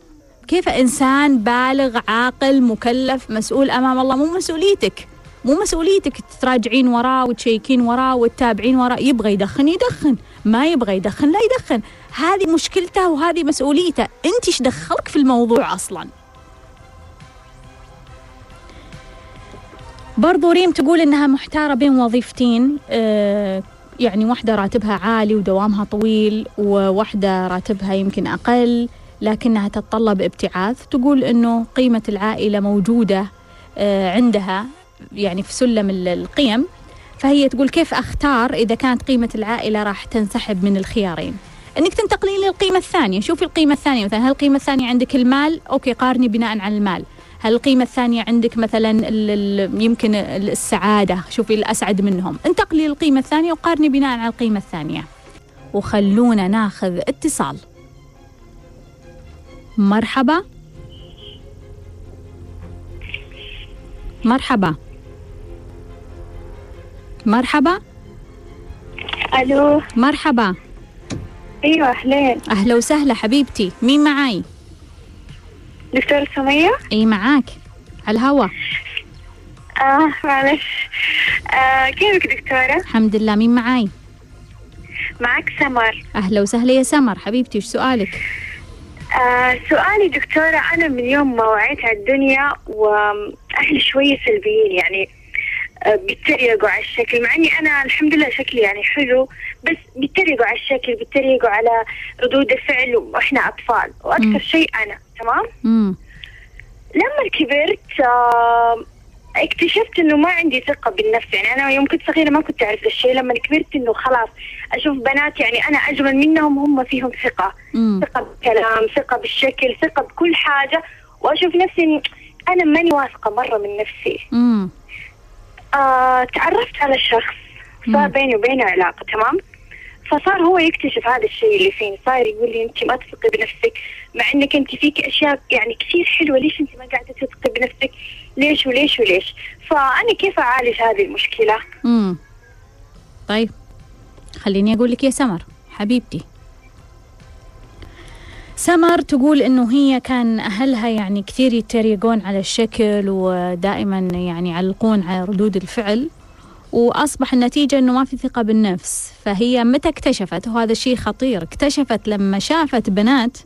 كيف إنسان بالغ عاقل مكلف مسؤول أمام الله مو مسؤوليتك. مو مسؤوليتك تراجعين وراه وتشيكين وراه وتتابعين وراه. يبغى يدخن يدخن. ما يبغى يدخن لا يدخن. هذه مشكلته وهذه مسؤوليته. انت إيش دخلك في الموضوع أصلا؟ برضو ريم تقول إنها محتارة بين وظيفتين. آه يعني واحدة راتبها عالي ودوامها طويل وواحدة راتبها يمكن أقل لكنها تتطلب ابتعاث. تقول إنه قيمة العائلة موجودة آه عندها. يعني في سلم ال- القيم فهي تقول كيف أختار إذا كانت قيمة العائلة راح تنسحب من الخيارين؟ إنك تنتقلين للقيمة الثانية شوفي القيمة الثانية مثلا هل القيمة الثانية عندك المال؟ أوكي قارني بناء على المال. هل القيمة الثانية عندك مثلا يمكن ال- السعادة؟ شوفي الأسعد منهم. انتقلي للقيمة الثانية وقارني بناء على القيمة الثانية. وخلونا ناخذ اتصال. مرحبا. مرحبا. مرحبا. ألو. مرحبا. أيوه أهلين. أهلا وسهلا حبيبتي. مين معاي؟ دكتورة سمية؟ إي معاك. على الهوا. آه معلش. آه كيفك دكتورة؟ الحمد لله. مين معاي؟ معك سمر. أهلا وسهلا يا سمر. حبيبتي وش سؤالك؟ آه سؤالي دكتورة أنا من يوم ما وعيت على الدنيا وأهلي شوية سلبيين يعني بيتريقوا على الشكل. مع إني أنا الحمد لله شكلي يعني حلو بس بيتريقوا على الشكل بيتريقوا على ردود الفعل وإحنا أطفال. وأكثر شيء أنا تمام؟ لما كبرت آه اكتشفت إنه ما عندي ثقة بالنفس. يعني أنا يوم كنت صغيرة ما كنت أعرف الشيء لما كبرت إنه خلاص أشوف بنات يعني أنا أجمل منهم هم فيهم ثقة. مم. ثقة بالكلام ثقة بالشكل ثقة بكل حاجة. وأشوف نفسي أنا ماني واثقة مرة من نفسي. مم. آه تعرفت على شخص صار بيني وبينه علاقة تمام؟ فصار هو يكتشف هذا الشيء اللي فيني صار يقول لي انت ما تثقي بنفسك مع إنك انت فيك أشياء يعني كثير حلوة ليش انت ما قاعدة تثقي بنفسك؟ ليش وليش وليش؟ فأنا كيف أعالج هذه المشكلة؟ مم. طيب خليني أقول لك يا سمر حبيبتي. سمر تقول إنه هي كان أهلها يعني كثير يتريقون على الشكل ودائما يعني يعلقون على ردود الفعل وأصبح النتيجة إنه ما في ثقة بالنفس. فهي متى اكتشفت؟ وهذا الشيء خطير. اكتشفت لما شافت بنات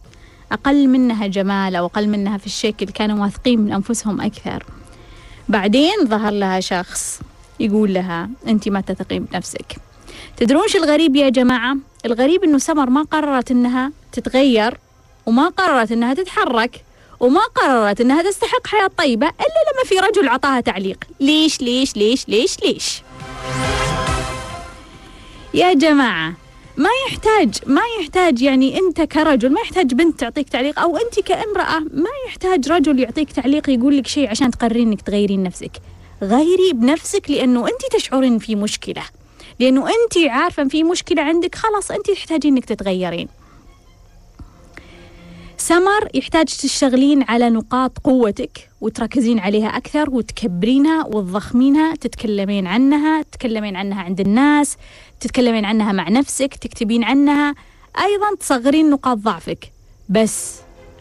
أقل منها جمال أو أقل منها في الشكل كانوا واثقين من أنفسهم أكثر. بعدين ظهر لها شخص يقول لها أنت ما تثقين بنفسك تدرون شو الغريب يا جماعة؟ الغريب أنه سمر ما قررت أنها تتغير. وما قررت أنها تتحرك وما قررت أنها تستحق حياة طيبة إلا لما في رجل عطاها تعليق. ليش ليش ليش ليش ليش؟ يا جماعة ما يحتاج ما يحتاج يعني أنت كرجل ما يحتاج بنت تعطيك تعليق أو أنت كامرأة ما يحتاج رجل يعطيك تعليق يقول لك شيء عشان تقررين إنك تغيرين نفسك. غيري بنفسك لأنه أنت تشعرين في مشكلة لأنه أنت عارفة في مشكلة عندك خلاص أنت تحتاجين إنك تتغيرين. سمر يحتاج تشتغلين على نقاط قوتك وتركزين عليها أكثر وتكبرينها وتضخمينها تتكلمين عنها تتكلمين عنها عند الناس تتكلمين عنها مع نفسك تكتبين عنها. أيضا تصغرين نقاط ضعفك بس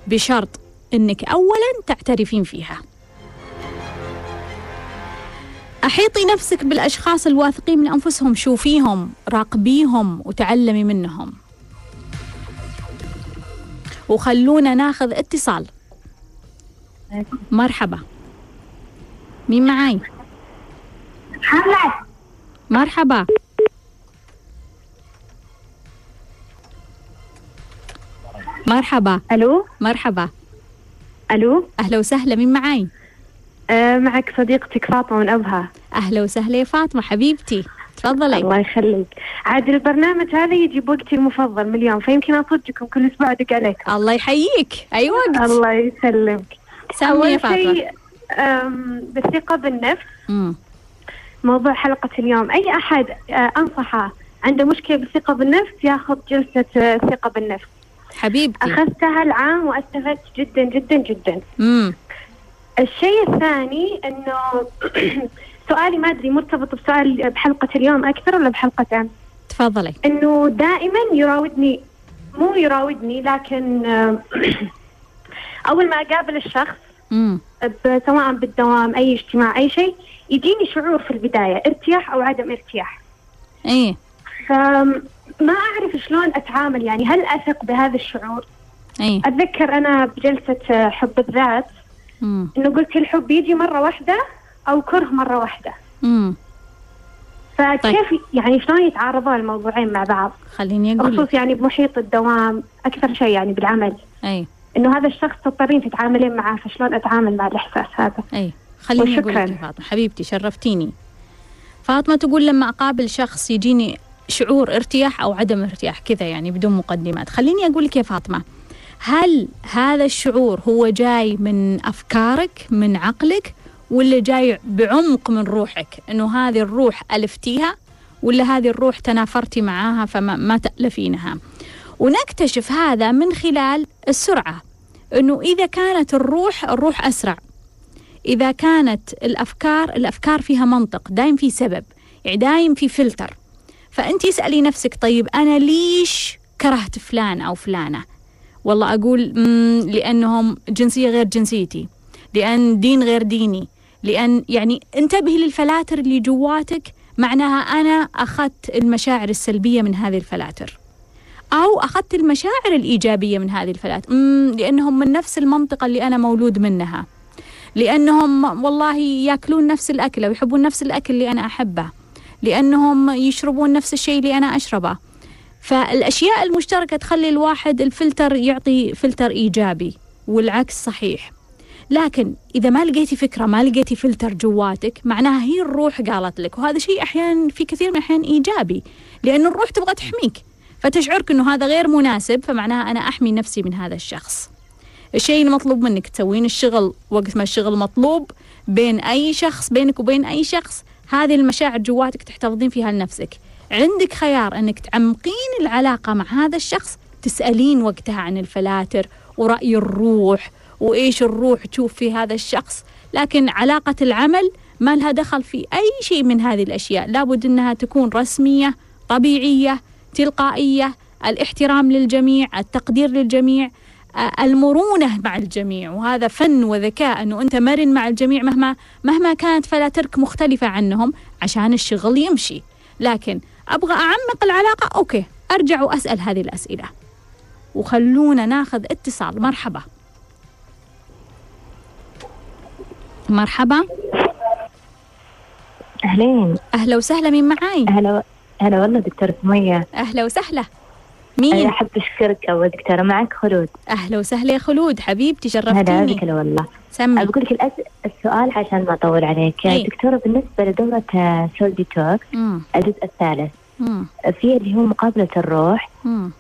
بشرط أنك أولا تعترفين فيها. أحيطي نفسك بالأشخاص الواثقين من أنفسهم شوفيهم راقبيهم وتعلمي منهم. وخلونا ناخذ اتصال. مرحبا. مين معاي؟ محمد مرحبا. مرحبا. ألو؟ مرحبا. ألو؟ أهلا وسهلا مين معاي؟ آه معك صديقتك فاطمة من أبها. أهلا وسهلا يا فاطمة حبيبتي. تفضلي. الله يخليك. عاد البرنامج هذا يجي بوقتي المفضل من اليوم فيمكن أصدقكم كل أسبوع أدق عليكم. الله يحييك. أي وقت؟ الله يسلمك. سمي يا فاطمة. بالثقة بالنفس. أمم، موضوع حلقة اليوم. أي أحد آه، أنصحه عنده مشكلة بالثقة بالنفس ياخذ جلسة آه، ثقة بالنفس. حبيبتي. أخذتها العام وأستفدت جدا جدا جدا. امم الشيء الثاني إنه [CLEARS THROAT] سؤالي ما أدري مرتبط بسؤال بحلقة اليوم أكثر ولا بحلقه امس تفضلي. إنه دائما يراودني مو يراودني لكن آه، أول ما أقابل الشخص سواء بالدوام أي اجتماع أي شيء يجيني شعور في البداية ارتياح أو عدم ارتياح. إيه فما أعرف شلون أتعامل يعني هل أثق بهذا الشعور؟ إيه أتذكر أنا بجلسة آه، حب الذات إنه قلت الحب يجي مرة واحدة أو كره مرة واحدة. امم فكيف يعني شلون يتعارضون الموضوعين مع بعض؟ خليني أقول بخصوص لك. يعني بمحيط الدوام أكثر شيء يعني بالعمل. أي. إنه هذا الشخص تضطرين تتعاملين معاه فشلون أتعامل مع الإحساس هذا؟ أي. خليني أقول. لك فاطمة. حبيبتي شرفتيني. فاطمة تقول لما أقابل شخص يجيني شعور ارتياح أو عدم ارتياح كذا يعني بدون مقدمات. خليني أقول لك يا فاطمة هل هذا الشعور هو جاي من أفكارك من عقلك ولا جاي بعمق من روحك إنه هذه الروح ألفتيها ولا هذه الروح تنافرتي معاها فما ما تألفينها. ونكتشف هذا من خلال السرعة إنه إذا كانت الروح الروح أسرع. إذا كانت الأفكار الأفكار فيها منطق دايم في سبب يعني دايم في فلتر. فأنت اسألي نفسك طيب أنا ليش كرهت فلان أو فلانة؟ والله أقول مم لأنهم جنسية غير جنسيتي لأن دين غير ديني. لأن يعني انتبهي لل filters اللي جواتك معناها أنا أخذت المشاعر السلبية من هذه ال filters. أو أخذت المشاعر الإيجابية من هذه ال filters. لأنهم من نفس المنطقة اللي أنا مولود منها. لأنهم والله يأكلون نفس الأكلة ويحبون نفس الأكل اللي أنا أحبه. لأنهم يشربون نفس الشيء اللي أنا أشربه. فالأشياء المشتركة تخلي الواحد الفلتر يعطي فلتر إيجابي والعكس صحيح. لكن إذا ما لقيتي فكرة ما لقيتي فلتر جواتك معناها هي الروح قالت لك. وهذا شيء أحيانا في كثير من الأحيان إيجابي لأن الروح تبغى تحميك. فتشعرك أنه هذا غير مناسب فمعناها أنا أحمي نفسي من هذا الشخص. الشيء المطلوب منك تسوين الشغل وقت ما الشغل مطلوب بين أي شخص بينك وبين أي شخص هذه المشاعر جواتك تحتفظين فيها لنفسك. عندك خيار أنك تعمقين العلاقة مع هذا الشخص تسألين وقتها عن الفلاتر ورأي الروح وإيش الروح تشوف في هذا الشخص. لكن علاقة العمل ما لها دخل في أي شيء من هذه الأشياء. لابد أنها تكون رسمية طبيعية تلقائية الاحترام للجميع التقدير للجميع المرونة مع الجميع. وهذا فن وذكاء أنه أنت مرن مع الجميع مهما مهما كانت فلاترك مختلفة عنهم عشان الشغل يمشي. لكن أبغى أعمق العلاقة؟ أوكي أرجع وأسأل هذه الأسئلة. وخلونا ناخذ اتصال. مرحبا. مرحبا. أهلين. أهلا وسهلا مين معاي؟ هلا هلا والله دكتورة سمية. أهلا وسهلا. أنا مين أحب أشكرك أول دكتورة. معك خلود. أهلا وسهلا يا خلود. حبيبتي هلا شرفتيني هلا والله. سمي. أقول لك الأس... السؤال عشان ما أطول عليك. أي. دكتورة بالنسبة لدورة آه، soul detox مم. الجزء الثالث. مم. في اللي هو مقابلة الروح. مم.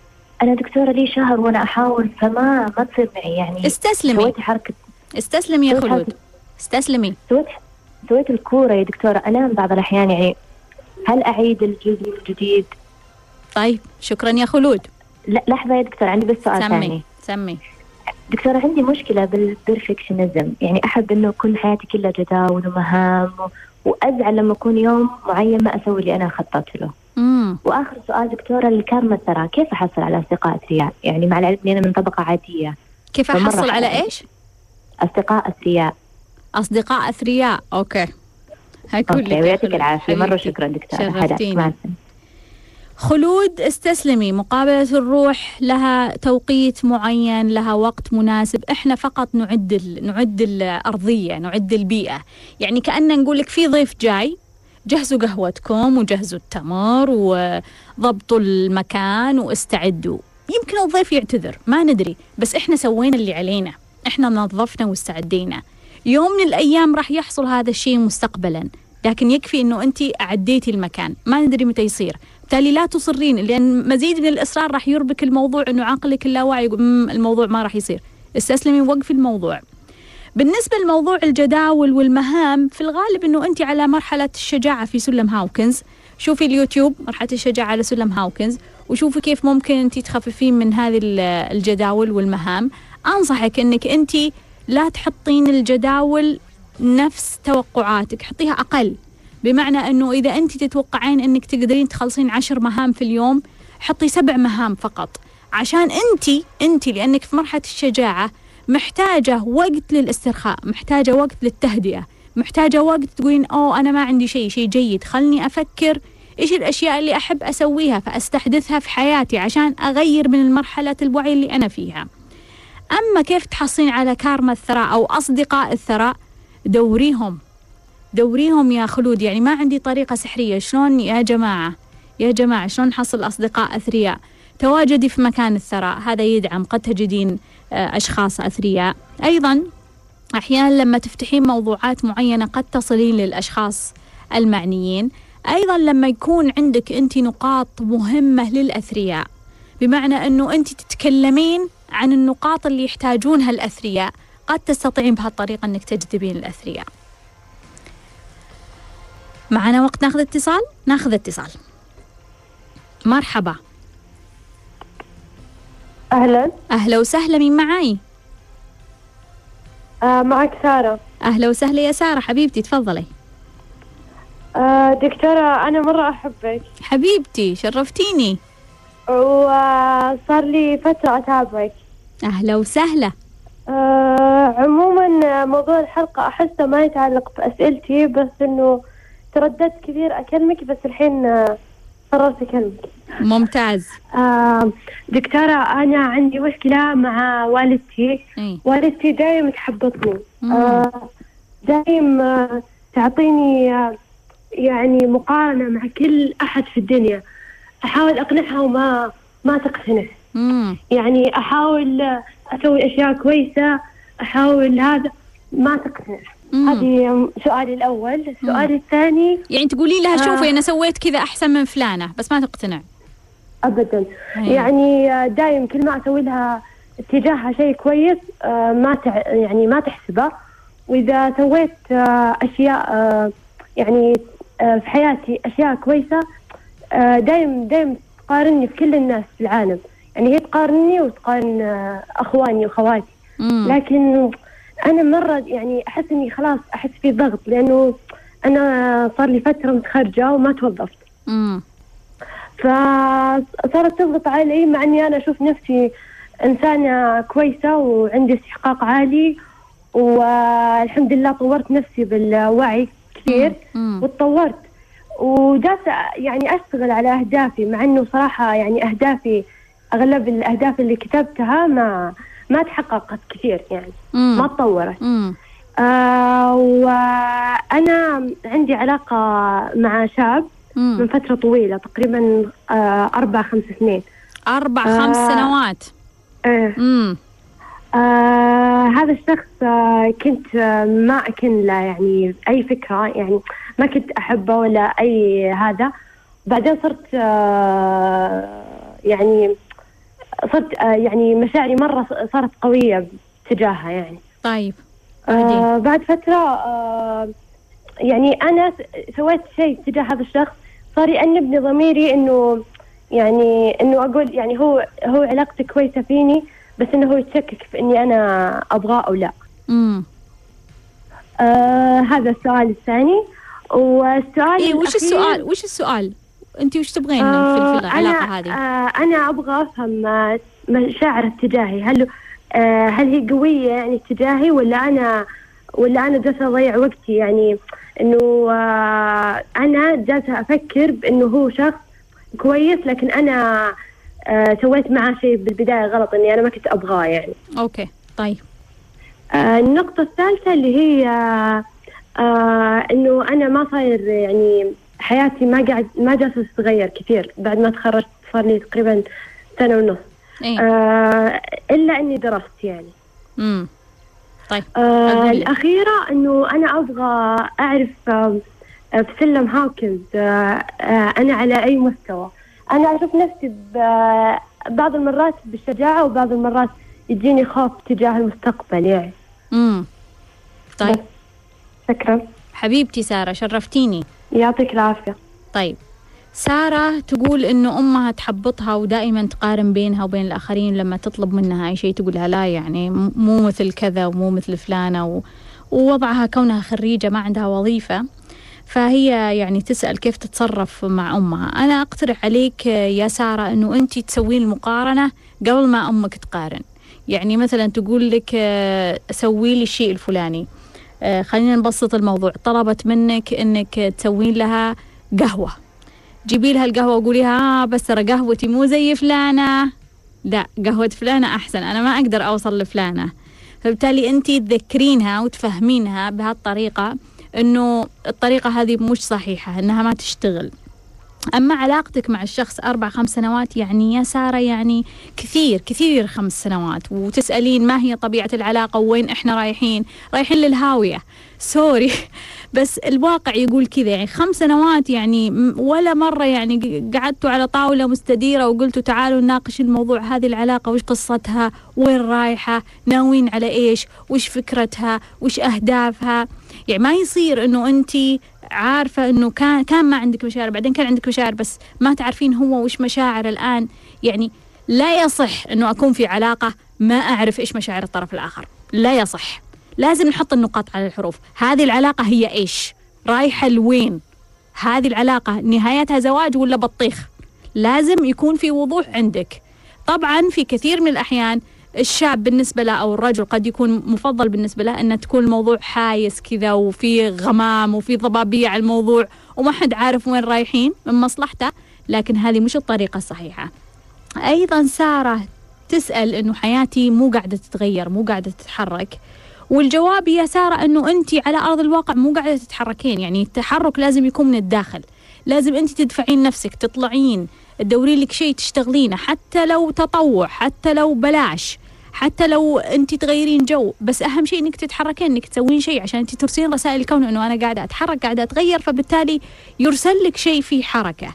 أنا دكتورة لي شهر وأنا أحاول فما ما تصير معي. يعني استسلمي. سويت حركة استسلمي يا خلود. استسلمي. سويت سويت الكورة يا دكتورة. أنام بعض الأحيان يعني. هل أعيد الجزء من جديد؟ طيب شكرا يا خلود. لا لحظة يا دكتورة عندي بس سؤال ثاني. سمي. سمي دكتورة عندي مشكلة بال perfectionism. يعني أحب إنه كل حياتي كلها جداول ومهام و... وأزعل لما أكون يوم معين ما أسوي اللي أنا خططت له. مم. وآخر سؤال دكتورة الكارما الثراء كيف أحصل على أصدقاء أثرياء يعني مع العلم إني أنا من طبقة عادية. كيف أحصل على. إيش؟ أصدقاء أثرياء أصدقاء أثرياء. okay. لك okay ويعطيك. العافية. مرة. شكرا دكتورة. هلا خلود استسلمي. مقابلة الروح لها توقيت معين لها وقت مناسب. إحنا فقط نعد ال... نعد الأرضية نعد البيئة. يعني كأننا نقول لك في ضيف جاي جهزوا قهوتكم وجهزوا التمر وضبطوا المكان واستعدوا. يمكن الضيف يعتذر ما ندري. بس إحنا سوينا اللي علينا. إحنا نظفنا واستعدينا. يوم من الأيام راح يحصل هذا الشيء مستقبلا. لكن يكفي إنه أنت اعديتي المكان. ما ندري متى يصير. بالتالي لا تصرين لأن مزيد من الإصرار راح يربك الموضوع إنه عقلك اللاواعي يقول "مم، الموضوع ما راح يصير. استسلمي وقفي الموضوع. بالنسبة لموضوع الجداول والمهام في الغالب إنه أنت على مرحلة الشجاعة في سلم هاوكنز. شوفي اليوتيوب مرحلة الشجاعة على سلم هاوكنز وشوفي كيف ممكن أنت تخففين من هذه ال- الجداول والمهام. أنصحك إنك أنت لا تحطين الجداول نفس توقعاتك حطيها أقل. بمعنى أنه إذا أنت تتوقعين أنك تقدرين تخلصين عشر مهام في اليوم حطي سبع مهام فقط. عشان أنت أنت لأنك في مرحلة الشجاعة محتاجة وقت للاسترخاء محتاجة وقت للتهدئة محتاجة وقت تقولين أوه أنا ما عندي شيء شيء جيد خلني أفكر إيش الأشياء اللي أحب أسويها فأستحدثها في حياتي عشان أغير من المرحلة الوعي اللي أنا فيها. أما كيف تحصلين على كارما الثراء أو أصدقاء الثراء؟ دوريهم. دوريهم يا خلود. يعني ما عندي طريقة سحرية. شلون يا جماعة؟ يا جماعة شلون نحصل أصدقاء أثرياء؟ تواجدي في مكان الثراء. هذا يدعم قد تجدين آه، أشخاص أثرياء. أيضا أحيانا لما تفتحين موضوعات معينة قد تصلين للأشخاص المعنيين. أيضا لما يكون عندك أنت نقاط مهمة للأثرياء. بمعنى أنه أنت تتكلمين عن النقاط اللي يحتاجونها الأثرياء. قد تستطيعين بهالطريقة أنك تجذبين الأثرياء. معنا وقت ناخذ اتصال؟ ناخذ اتصال. مرحبا. أهلا. أهلا وسهلا مين معاي؟ آه معك سارة. أهلا وسهلا يا سارة. حبيبتي تفضلي. آه دكتورة أنا مرة أحبك. حبيبتي شرفتيني. وصار لي فترة أتابعك أهلا وسهلا. آه عموما موضوع الحلقة أحسه ما يتعلق بأسئلتي بس إنه ترددت كثير أكلمك بس الحين آه، قررت أكلمك. ممتاز. آه دكتورة أنا عندي مشكلة مع والدتي. إيه. والدتي دايم تحبطني. آه دايم آه تعطيني آه يعني مقارنة مع كل أحد في الدنيا. أحاول أقنعها وما ما تقتنع. يعني أحاول آه، أسوي أشياء كويسة أحاول هذا ما تقنع مم. هذه سؤالي الأول السؤال الثاني يعني تقولي لها آه. شوفي أنا سويت كذا أحسن من فلانة بس ما تقتنع أبدا أيوة. يعني دايم كل ما أسوي لها اتجاهها شيء كويس آه، ما تع... يعني ما تحسبه وإذا سويت آه، أشياء آه، يعني آه، في حياتي أشياء كويسة آه، دايم دايم تقارني في كل الناس في العالم يعني هي تقارني وتقارن آه، أخواني وخواتي. لكن أنا مرة يعني أحس إني خلاص أحس في ضغط لأنه أنا صار لي فترة متخرجة وما توظفت. فصارت تضغط علي مع إني أنا أشوف نفسي إنسانة كويسة وعندي استحقاق عالي والحمد لله طورت نفسي بالوعي كثير. وتطورت وجالسه يعني أشتغل على أهدافي مع إنه صراحة يعني أهدافي أغلب الأهداف اللي كتبتها ما ما تحققت كثير يعني مم. ما تطورت مم. آه وأنا عندي علاقة مع شاب من مم. فترة طويلة تقريبا آه أربع خمس سنين أربع آه. خمس سنوات آه مم. آه هذا الشخص آه كنت آه ما أكن له يعني أي فكرة يعني ما كنت أحبه ولا أي هذا. بعدين صرت آه يعني صرت آه يعني مشاعري مرة صارت قوية تجاهها يعني. طيب آه بعد فترة آه يعني أنا س- سويت شيء تجاه هذا الشخص. صار يأنبني ضميري إنه يعني إنه أقول يعني هو هو علاقته كويسة فيني بس إنه هو يتشكك في إني أنا أبغاه أو لا. مم. آه هذا السؤال الثاني. والسؤال إيه وش السؤال؟ وش السؤال؟ أنت وش تبغين في آه، في العلاقه هذه. آه أنا أبغى أفهم آه، مشاعر تجاهي هل آه هل هي قوية يعني تجاهي ولا أنا ولا أنا جالسة أضيع وقتي؟ يعني إنه آه أنا جالسة أفكر بإنه هو شخص كويس لكن آه سويت معاه شيء بالبداية غلط إني أنا ما كنت أبغاه يعني. okay طيب. آه، النقطة الثالثة اللي هي آه إنه أنا ما صاير يعني حياتي ما قاعد ما جالسة تتغير كثير. بعد ما تخرجت صار لي تقريبا سنة ونص. إيه. آه إلا إني درست يعني. امم طيب آه. الأخيرة إنه أنا أبغى أعرف آه آه، في سلم هاوكنز آه آه أنا على أي مستوى. أنا أشوف نفسي بعض المرات بالشجاعة وبعض المرات يجيني خوف تجاه المستقبل يعني. امم طيب. شكرا. حبيبتي سارة شرفتيني. يعطيك العافية. طيب سارة تقول إنه أمها تحبطها ودائما تقارن بينها وبين الآخرين لما تطلب منها أي شيء تقول لها لا يعني مو مثل كذا ومو مثل فلانة و... ووضعها كونها خريجة ما عندها وظيفة. فهي يعني تسأل كيف تتصرف مع أمها. أنا أقترح عليك يا سارة أنه أنت تسوين المقارنة قبل ما أمك تقارن. يعني مثلا تقول لك آه، سوي لي الشيء الفلاني. خلينا نبسط الموضوع. طلبت منك أنك تسوين لها قهوة. جيبي لها القهوة وقوليها آه بس ترى قهوتي مو زي فلانة. لا قهوة فلانة أحسن. أنا ما أقدر أوصل لفلانة. فبالتالي أنت تذكرينها وتفهمينها بهالطريقة أنه الطريقة هذه مش صحيحة أنها ما تشتغل. أما علاقتك مع الشخص أربع خمس سنوات يعني يا سارة يعني كثير كثير خمس سنوات. وتسألين ما هي طبيعة العلاقة وين إحنا رايحين؟ رايحين للهاوية. سوري [LAUGHS] بس الواقع يقول كذا يعني خمس سنوات يعني ولا مرة يعني قعدتوا على طاولة مستديرة وقلتوا تعالوا نناقش الموضوع هذه العلاقة وش قصتها؟ وين رايحة؟ ناويين على إيش؟ وش فكرتها؟ وش أهدافها؟ يعني ما يصير إنه انت عارفة إنه كان كان ما عندك مشاعر بعدين كان عندك مشاعر بس ما تعرفين هو وش مشاعر الآن. يعني لا يصح إنه أكون في علاقة ما أعرف إيش مشاعر الطرف الآخر. لا يصح. لازم نحط النقاط على الحروف. هذه العلاقة هي إيش؟ رايحة لوين؟ هذه العلاقة نهايتها زواج ولا بطيخ؟ لازم يكون في وضوح عندك. طبعا في كثير من الأحيان الشاب بالنسبة له أو الرجل قد يكون مفضل بالنسبة له أن تكون الموضوع حايس كذا وفي غمام وفي ضبابية على الموضوع وما حد عارف وين رايحين من مصلحته لكن هذه مش الطريقة الصحيحة. أيضا سارة تسأل أنه حياتي مو قاعدة تتغير مو قاعدة تتحرك. والجواب يا سارة أنه أنت على أرض الواقع مو قاعدة تتحركين يعني التحرك لازم يكون من الداخل. لازم أنت تدفعين نفسك تطلعين تدورين لك شيء تشتغلينه حتى لو تطوع حتى لو بلاش. حتى لو انت تغيرين جو بس أهم شيء إنك تتحركين إنك تسوين شيء عشان أنت ترسلين رسائل الكون إنه أنا قاعدة أتحرك قاعدة أتغير فبالتالي يرسل لك شيء فيه حركة.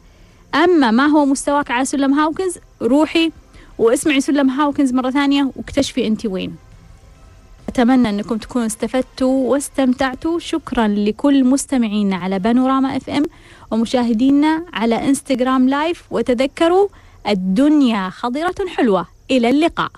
أما ما هو مستواك على سلم هاوكنز روحي واسمعي سلم هاوكنز مرة ثانية واكتشفي أنت وين. أتمنى أنكم تكونوا استفدتوا واستمتعتوا. شكرا لكل مستمعينا على بانوراما إف إم ومشاهدينا على إنستغرام لايف. وتذكروا الدنيا خضرة حلوة. إلى اللقاء.